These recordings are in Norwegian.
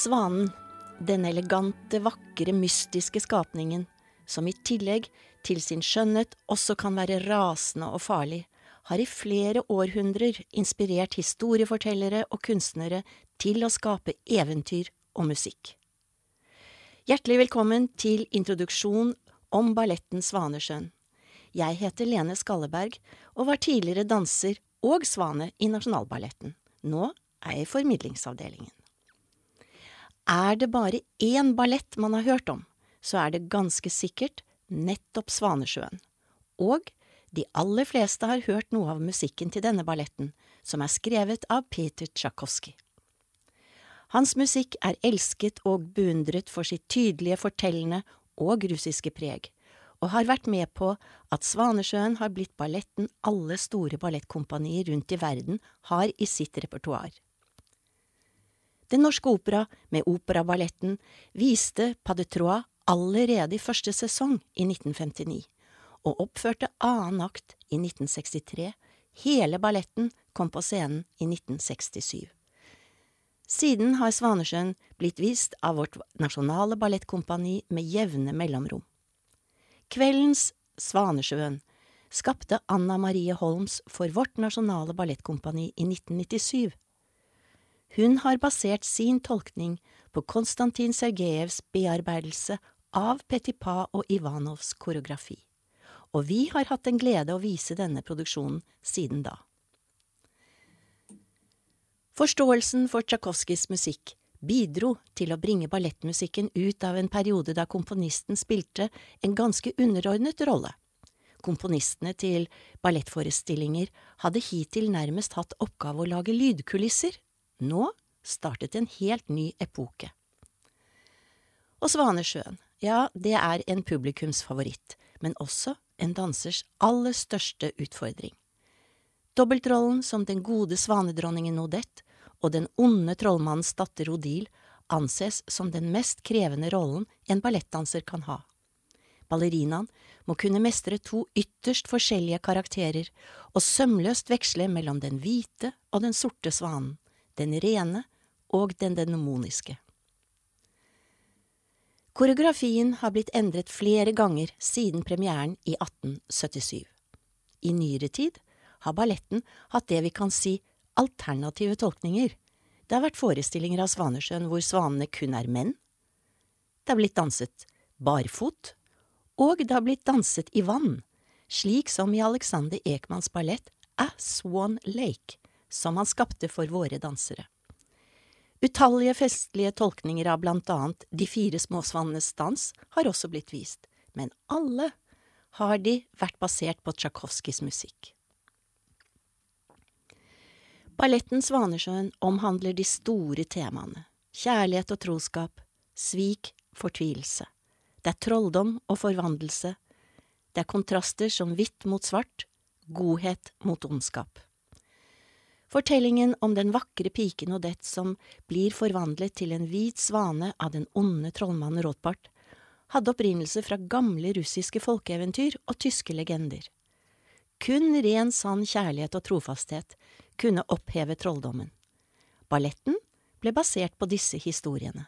Svanen, den elegante, vakre, mystiske skapningen, som i tillegg til sin skjønnhet også kan være rasende og farlig, har i flere århundrer inspirert historiefortellere og kunstnere til å skape eventyr og musikk. Hjertelig velkommen til introduksjon om balletten Svanesjøen. Jeg heter Lene Skalleberg og var tidligere danser og svane i Nasjonalballetten. Nå er jeg i formidlingsavdelingen. Er det bare én ballett man har hørt om, så er det ganske sikkert nettopp Svanesjøen. Og de aller fleste har hørt noe av musikken til denne balletten, som er skrevet av Peter Tsjajkovskij. Hans musikk er elsket og beundret for sitt tydelige, fortellende og russiske preg, og har vært med på at Svanesjøen har blitt balletten alle store ballettkompanier rundt i verden har i sitt repertoar. Den Norske Opera med Operaballetten viste Pas de Trois allerede i første sesong i 1959, og oppførte annen akt i 1963. Hele balletten kom på scenen i 1967. Siden har Svanesjøen blitt vist av vårt nasjonale ballettkompani med jevne mellomrom. Kveldens Svanesjøen skapte Anna Marie Holms for vårt nasjonale ballettkompani i 1997. Hun har basert sin tolkning på Konstantin Sergejevs bearbeidelse av Petipa og Ivanovs koreografi, og vi har hatt en glede å vise denne produksjonen siden da. Forståelsen for Tsjajkovskijs musikk bidro til å bringe ballettmusikken ut av en periode da komponisten spilte en ganske underordnet rolle. Komponistene til ballettforestillinger hadde hittil nærmest hatt oppgave å lage lydkulisser. Nå startet en helt ny epoke. Og Svanesjøen, ja, det er en publikumsfavoritt, men også en dansers aller største utfordring. Dobbeltrollen som den gode svanedronningen Odette og den onde trollmannens datter Odile anses som den mest krevende rollen en ballettdanser kan ha. Ballerinaen må kunne mestre to ytterst forskjellige karakterer og sømløst veksle mellom den hvite og den sorte svanen, den rene og den demoniske. Koreografien har blitt endret flere ganger siden premieren i 1877. I nyere tid har balletten hatt det vi kan si alternative tolkninger. Det har vært forestillinger av Svanesjøen hvor svanene kun er menn. Det har blitt danset barfot, og det har blitt danset i vann, slik som i Alexander Ekmans ballett A Swan Lake, som han skapte for våre dansere. Utallige festlige tolkninger av blant annet De fire småsvannenes dans har også blitt vist, men alle har de vært basert på Tsjajkovskijs musikk. Balletten Svanesjøen omhandler de store temaene kjærlighet og troskap, svik, fortvilelse. Det er trolldom og forvandlelse. Det er kontraster som hvitt mot svart, godhet mot ondskap. Fortellingen om den vakre piken Odette som blir forvandlet til en hvit svane av den onde trollmannen Rothbart, hadde opprinnelse fra gamle russiske folkeeventyr og tyske legender. Kun ren sann kjærlighet og trofasthet kunne oppheve trolldommen. Balletten ble basert på disse historiene.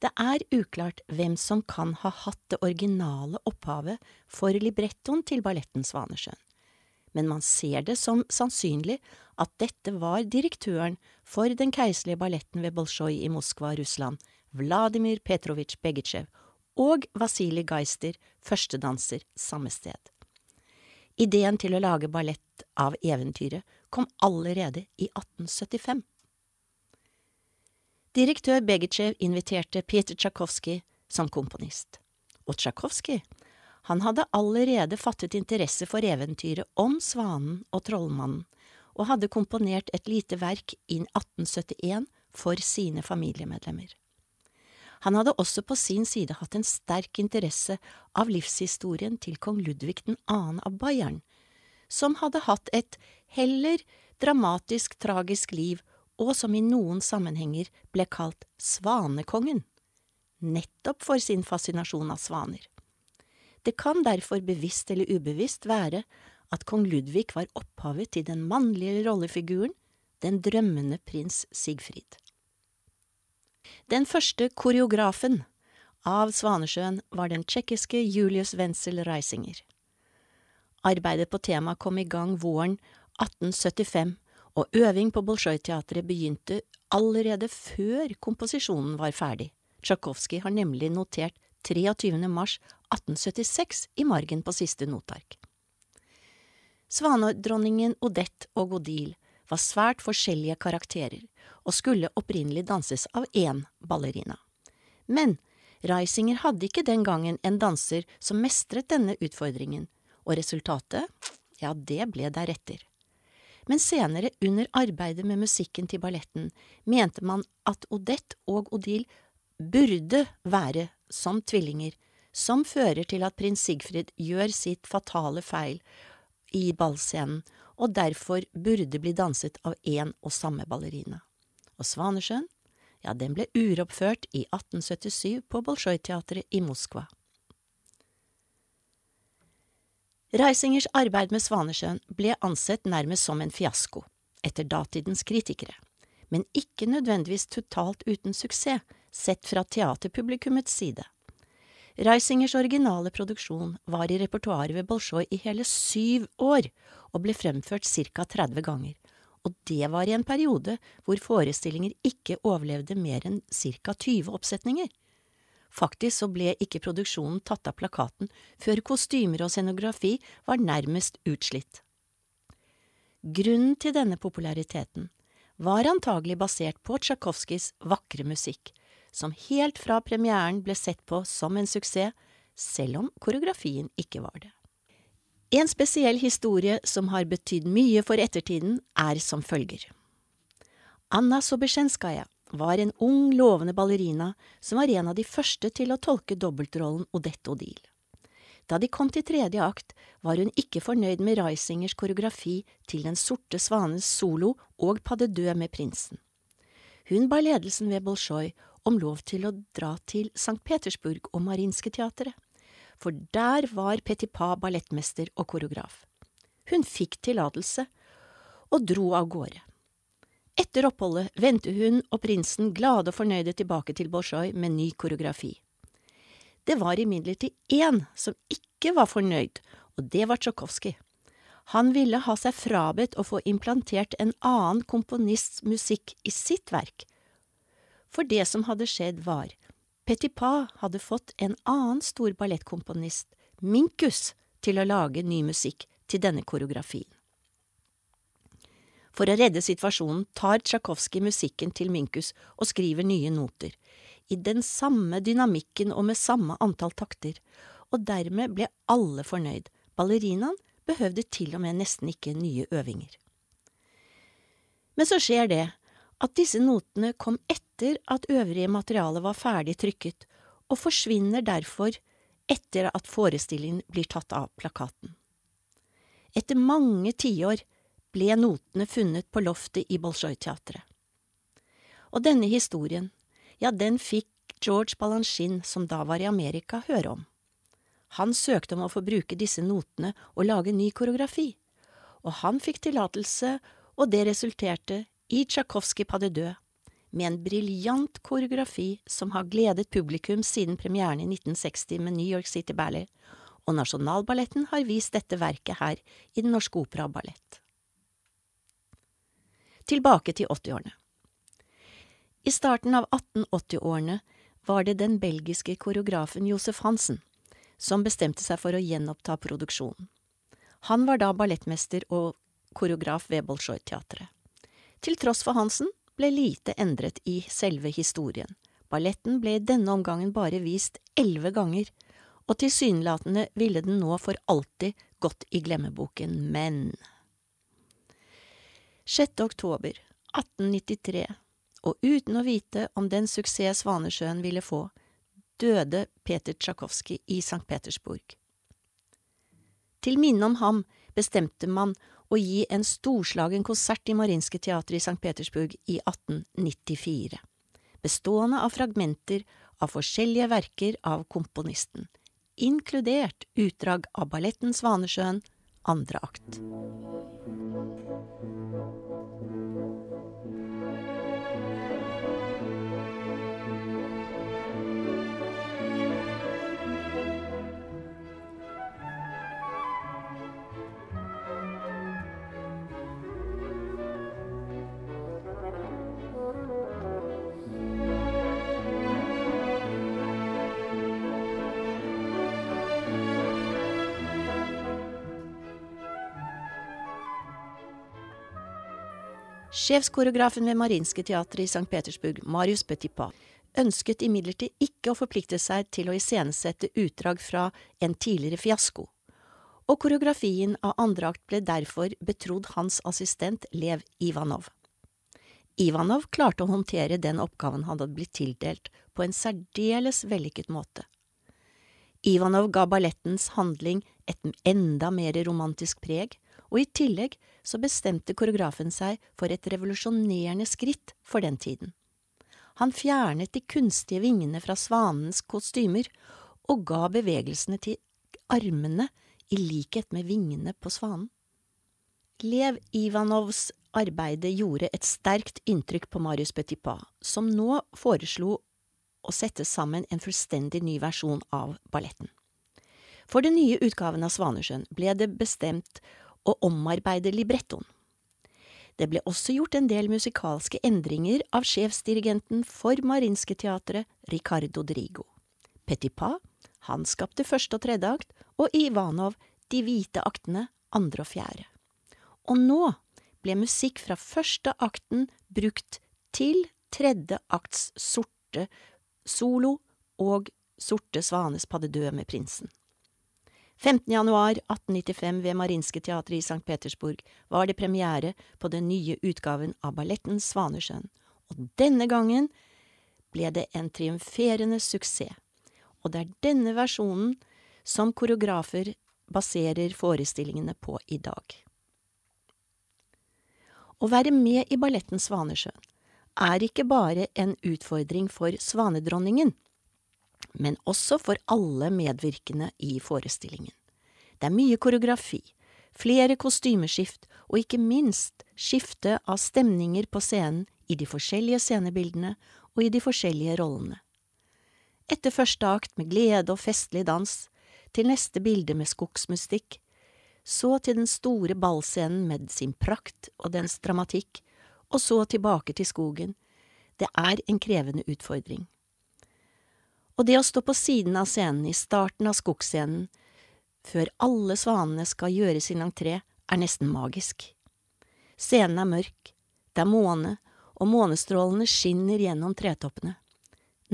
Det er uklart hvem som kan ha hatt det originale opphavet for librettoen til balletten Svanesjøen, men man ser det som sannsynlig at dette var direktøren for den keiserlige balletten ved Bolsjoj i Moskva, Russland, Vladimir Petrovitsj Begitsjev, og Vasilij Geister, førstedanser, samme sted. Ideen til å lage ballett av eventyret kom allerede i 1875. Direktør Begitsjev inviterte Peter Tsjajkovskij som komponist, og Tsjajkovskij, han hadde allerede fattet interesse for eventyret om Svanen og Trollmannen, og hadde komponert et lite verk i 1871 for sine familiemedlemmer. Han hadde også på sin side hatt en sterk interesse av livshistorien til kong Ludvig 2. av Bayern, som hadde hatt et heller dramatisk, tragisk liv, og som i noen sammenhenger ble kalt Svanekongen, nettopp for sin fascinasjon av svaner. Det kan derfor bevisst eller ubevisst være at kong Ludvig var opphavet til den mannlige rollefiguren, den drømmende prins Sigfrid. Den første koreografen av Svanesjøen var den tsjekkiske Julius Wenzel Reisinger. Arbeidet på temaet kom i gang våren 1875, og øving på Bolsjoj-teatret begynte allerede før komposisjonen var ferdig. Tsjajkovskij har nemlig notert 23. mars 1876 i margen på siste notark. Svanedronningen Odette og Odile var svært forskjellige karakterer og skulle opprinnelig danses av én ballerina. Men Reisinger hadde ikke den gangen en danser som mestret denne utfordringen, og resultatet, ja, det ble deretter. Men senere, under arbeidet med musikken til balletten, mente man at Odette og Odile burde være som tvillinger, som fører til at prins Sigfrid gjør sitt fatale feil i ballscenen, og derfor burde bli danset av én og samme ballerina. Og Svanesjøen, ja, den ble uroppført i 1877 på Bolsjoj-teatret i Moskva. Reisingers arbeid med Svanesjøen ble ansett nærmest som en fiasko, etter datidens kritikere, men ikke nødvendigvis totalt uten suksess, sett fra teaterpublikummets side. Reisingers originale produksjon var i repertoaret ved Bolsjoj i hele syv år, og ble fremført ca 30 ganger, og det var i en periode hvor forestillinger ikke overlevde mer enn ca 20 oppsetninger. Faktisk så ble ikke produksjonen tatt av plakaten før kostymer og scenografi var nærmest utslitt. Grunnen til denne populariteten var antagelig basert på Tsjajkovskijs vakre musikk, som helt fra premieren ble sett på som en suksess, selv om koreografien ikke var det. En spesiell historie som har betydd mye for ettertiden, er som følger. Anna Sobesjenskaja var en ung, lovende ballerina som var en av de første til å tolke dobbeltrollen Odette Odile. Da de kom til tredje akt, var hun ikke fornøyd med Reisingers koreografi til Den sorte svanes solo og pas deux med prinsen. Hun ba ledelsen ved Bolsjoj om lov til å dra til St. Petersburg og Marinske teatret for der var Petipa ballettmester og koreograf. Hun fikk tillatelse og dro av gårde. Etter oppholdet vendte hun og prinsen glade og fornøyde tilbake til Bolsjoj med ny koreografi. Det var imidlertid én som ikke var fornøyd, og det var Tsjokowskij. Han ville ha seg frabedt å få implantert en annen komponists musikk i sitt verk. For det som hadde skjedd, var Petipa hadde fått en annen stor ballettkomponist, Minkus, til å lage ny musikk til denne koreografien. For å redde situasjonen tar Tsjajkovskij musikken til Minkus og skriver nye noter, i den samme dynamikken og med samme antall takter, og dermed ble alle fornøyd, ballerinaen behøvde til og med nesten ikke nye øvinger. Men så skjer det at disse notene kom etter at øvrige materiale var ferdig trykket, og forsvinner derfor etter at forestillingen blir tatt av plakaten. Etter mange tiår ble notene funnet på loftet i Bolsjoj-teatret. Og denne historien, ja, den fikk George Balanchine, som da var i Amerika, høre om. Han søkte om å få bruke disse notene og lage ny koreografi, og han fikk tillatelse, og det resulterte i Tsjajkovskij pas de deux, med en briljant koreografi som har gledet publikum siden premieren i 1960 med New York City Ballet, og Nasjonalballetten har vist dette verket her i Den Norske Opera og Ballett. Tilbake til 80-årene. I starten av 1880-årene var det den belgiske koreografen Josef Hansen som bestemte seg for å gjenoppta produksjonen. Han var da ballettmester og koreograf ved Bolsjoj-teatret. Til tross for Hansen ble lite endret i selve historien. Balletten ble i denne omgangen bare vist elleve ganger, og tilsynelatende ville den nå for alltid gått i glemmeboken, men… 6. oktober 1893, og uten å vite om den suksess Svanesjøen ville få, døde Peter Tsjajkovskij i St. Petersburg. Til minne om ham bestemte man å gi en storslagen konsert i Marinske teatret i St. Petersburg i 1894, bestående av fragmenter av forskjellige verker av komponisten, inkludert utdrag av balletten Svanesjøen, andre akt. Sjefskoreografen ved Marinske teatret i St. Petersburg, Marius Petipa, ønsket imidlertid ikke å forplikte seg til å iscenesette utdrag fra en tidligere fiasko, og koreografien av andre akt ble derfor betrodd hans assistent Lev Ivanov. Ivanov klarte å håndtere den oppgaven han hadde blitt tildelt, på en særdeles vellykket måte. Ivanov ga ballettens handling et enda mer romantisk preg, og i tillegg så bestemte koreografen seg for et revolusjonerende skritt for den tiden. Han fjernet de kunstige vingene fra svanens kostymer og ga bevegelsene til armene i likhet med vingene på svanen. Lev Ivanovs arbeidet gjorde et sterkt inntrykk på Marius Petipa, som nå foreslo å sette sammen en fullstendig ny versjon av balletten. For den nye utgaven av Svanesjøen ble det bestemt å omarbeide librettoen. Det ble også gjort en del musikalske endringer av sjefsdirigenten for Marinske teatret, Ricardo Drigo. Petipa, han skapte første og tredje akt, og Ivanov de hvite aktene, andre og fjerde. Og nå ble musikk fra første akten brukt til tredje akts sorte solo og Sorte svanes padde død med prinsen. 15. januar 1895 ved Marinske teatret i St. Petersburg var det premiere på den nye utgaven av balletten Svanesjøen, og denne gangen ble det en triumferende suksess, og det er denne versjonen som koreografer baserer forestillingene på i dag. Å være med i balletten Svanesjøen er ikke bare en utfordring for svanedronningen, men også for alle medvirkende i forestillingen. Det er mye koreografi, flere kostymeskift og ikke minst skifte av stemninger på scenen i de forskjellige scenebildene og i de forskjellige rollene. Etter første akt med glede og festlig dans, til neste bilde med skogsmystikk, så til den store ballscenen med sin prakt og dens dramatikk, og så tilbake til skogen. Det er en krevende utfordring. Og det å stå på siden av scenen i starten av skogsscenen, før alle svanene skal gjøre sin entré, er nesten magisk. Scenen er mørk, det er måne, og månestrålene skinner gjennom tretoppene.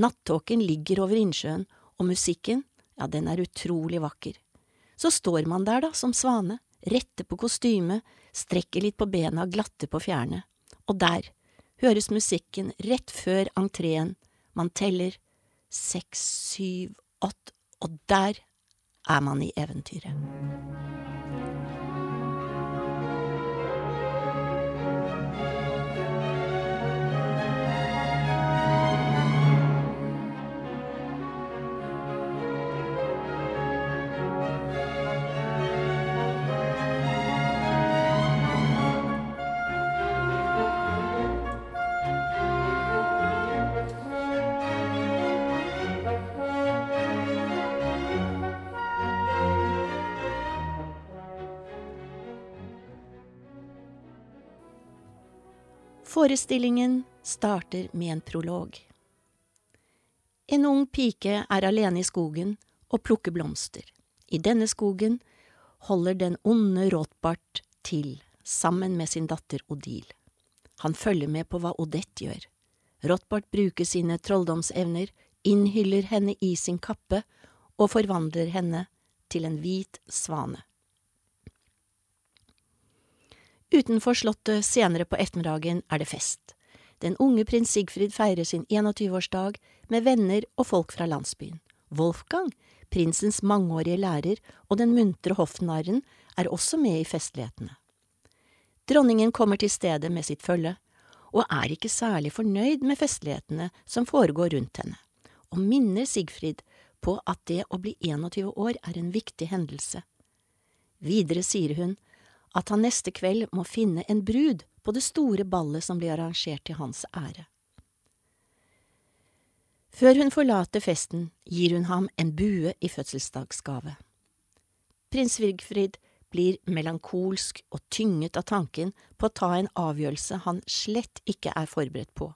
Nattåken ligger over innsjøen, og musikken, ja, den er utrolig vakker. Så står man der, da, som svane, retter på kostymet, strekker litt på bena, glatter på fjærene og der høres musikken rett før entreen, man teller seks, syv, åtte, og der er man i eventyret. Forestillingen starter med en prolog. En ung pike er alene i skogen og plukker blomster. I denne skogen holder den onde Rothbart til sammen med sin datter Odile. Han følger med på hva Odette gjør. Rothbart bruker sine trolldomsevner, innhyller henne i sin kappe og forvandler henne til en hvit svane. Utenfor slottet senere på ettermiddagen er det fest. Den unge prins Sigfrid feirer sin 21-årsdag med venner og folk fra landsbyen. Wolfgang, prinsens mangeårige lærer og den muntre hoffnarren, er også med i festlighetene. Dronningen kommer til stedet med sitt følge, og er ikke særlig fornøyd med festlighetene som foregår rundt henne, og minner Sigfrid på at det å bli 21 år er en viktig hendelse. Videre sier hun at han neste kveld må finne en brud på det store ballet som blir arrangert til hans ære. Før hun forlater festen, gir hun ham en bue i fødselsdagsgave. Prins Vigfrid blir melankolsk og tynget av tanken på å ta en avgjørelse han slett ikke er forberedt på.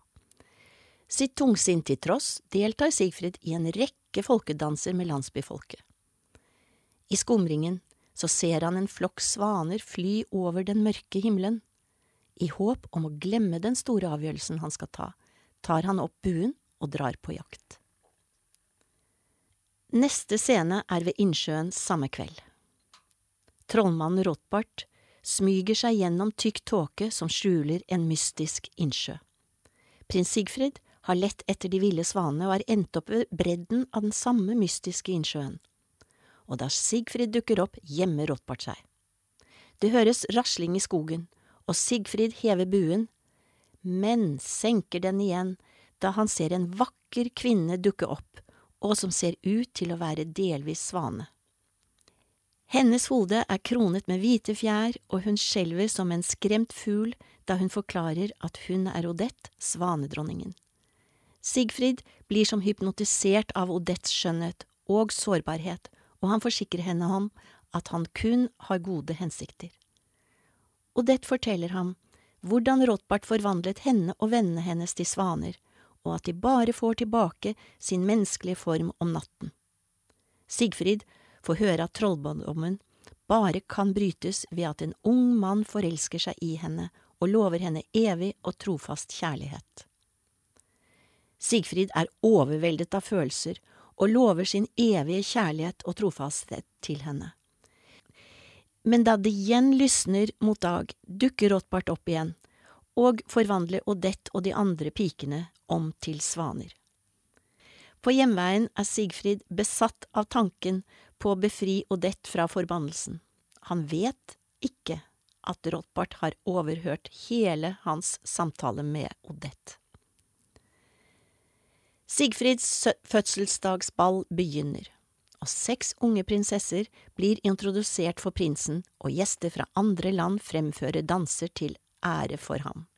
Sitt tungsinn til tross deltar Sigfrid i en rekke folkedanser med landsbyfolket. I skumringen så ser han en flokk svaner fly over den mørke himmelen. I håp om å glemme den store avgjørelsen han skal ta, tar han opp buen og drar på jakt. Neste scene er ved innsjøen samme kveld. Trollmannen Rothbart smyger seg gjennom tykk tåke som skjuler en mystisk innsjø. Prins Sigfrid har lett etter de ville svanene og har endt opp ved bredden av den samme mystiske innsjøen. Og da Sigfrid dukker opp, gjemmer Rothbart seg. Det høres rasling i skogen, og Sigfrid hever buen, men senker den igjen da han ser en vakker kvinne dukke opp, og som ser ut til å være delvis svane. Hennes hode er kronet med hvite fjær, og hun skjelver som en skremt fugl da hun forklarer at hun er Odette, svanedronningen. Sigfrid blir som hypnotisert av Odettes skjønnhet og sårbarhet, og han forsikrer henne om at han kun har gode hensikter. Odette forteller ham hvordan Rothbart forvandlet henne og vennene hennes til svaner, og at de bare får tilbake sin menneskelige form om natten. Sigfrid får høre at trolldommen bare kan brytes ved at en ung mann forelsker seg i henne og lover henne evig og trofast kjærlighet. Sigfrid er overveldet av følelser og lover sin evige kjærlighet og trofasthet til henne. Men da det igjen lysner mot dag, dukker Rothbart opp igjen og forvandler Odette og de andre pikene om til svaner. På hjemveien er Sigfrid besatt av tanken på å befri Odette fra forbannelsen. Han vet ikke at Rothbart har overhørt hele hans samtale med Odette. Sigfrids fødselsdagsball begynner, og seks unge prinsesser blir introdusert for prinsen, og gjester fra andre land fremfører danser til ære for ham.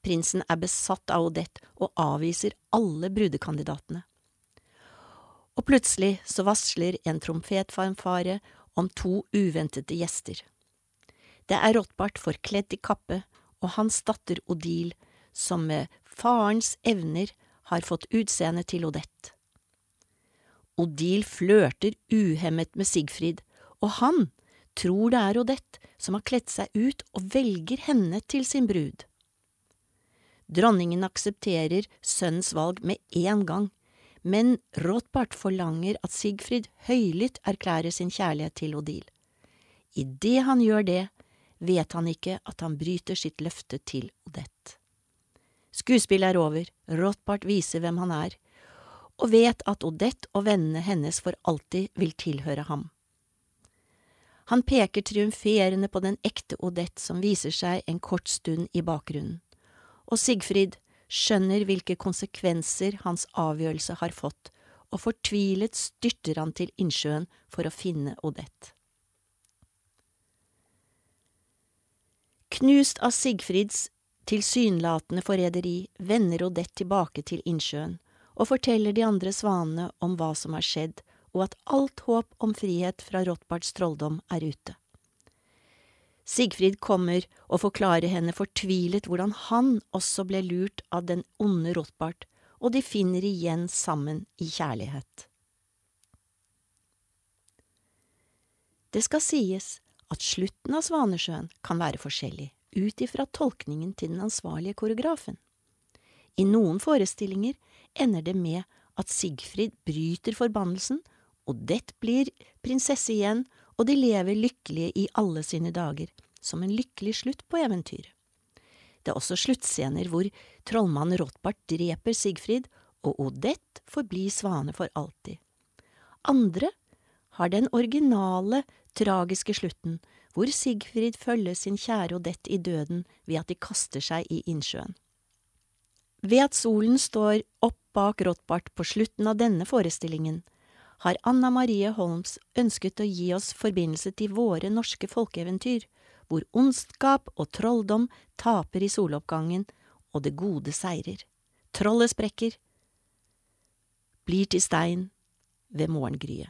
Prinsen er besatt av Odette og avviser alle brudekandidatene. Og plutselig så varsler en trompetfanfare om to uventede gjester. Det er Rothbart forkledd i kappe og hans datter Odile, som med farens evner har fått utseendet til Odette. Odile flørter uhemmet med Sigfrid, og han tror det er Odette som har kledd seg ut og velger henne til sin brud. Dronningen aksepterer sønnens valg med en gang, men Rothbart forlanger at Sigfrid høylytt erklærer sin kjærlighet til Odile. Idet han gjør det, vet han ikke at han bryter sitt løfte til Odette. Skuespillet er over, Rothbart viser hvem han er, og vet at Odette og vennene hennes for alltid vil tilhøre ham. Han peker triumferende på den ekte Odette som viser seg en kort stund i bakgrunnen, og Sigfrid skjønner hvilke konsekvenser hans avgjørelse har fått, og fortvilet styrter han til innsjøen for å finne Odette. Knust av Sigfrids tilsynelatende forræderi vender Odette tilbake til innsjøen og forteller de andre svanene om hva som har skjedd, og at alt håp om frihet fra Rothbards trolldom er ute. Sigfrid kommer og forklarer henne fortvilet hvordan han også ble lurt av den onde Rothbard, og de finner igjen sammen i kjærlighet. Det skal sies at slutten av Svanesjøen kan være forskjellig ut ifra tolkningen til den ansvarlige koreografen. I noen forestillinger ender det med at Sigfrid bryter forbannelsen, og det blir prinsesse igjen, og de lever lykkelige i alle sine dager, som en lykkelig slutt på eventyret. Det er også sluttscener hvor trollmannen Rothbart dreper Sigfrid, og Odette forblir svane for alltid. Andre har den originale, tragiske slutten, hvor Sigfrid følger sin kjære Odette i døden ved at de kaster seg i innsjøen. Ved at solen står opp bak Rothbart på slutten av denne forestillingen, har Anna Marie Holms ønsket å gi oss forbindelse til våre norske folkeeventyr, hvor ondskap og trolldom taper i soloppgangen og det gode seirer. Trollet sprekker, blir til stein ved morgengryet.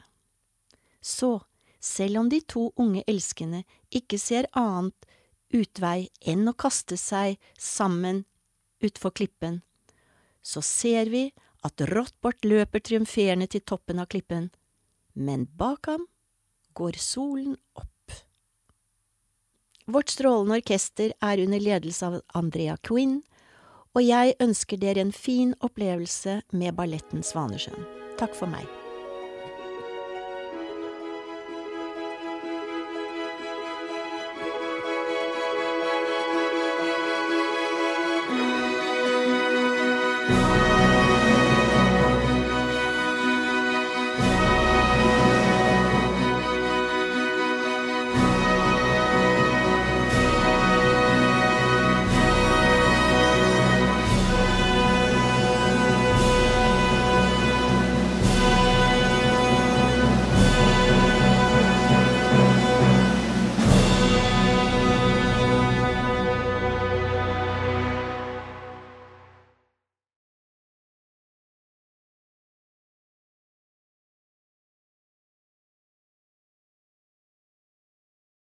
Så selv om de to unge elskende ikke ser annet utvei enn å kaste seg sammen utfor klippen, så ser vi at Rothbart løper triumferende til toppen av klippen, men bak ham går solen opp. Vårt strålende orkester er under ledelse av Andrea Quinn, og jeg ønsker dere en fin opplevelse med balletten Svanesjøen. Takk for meg.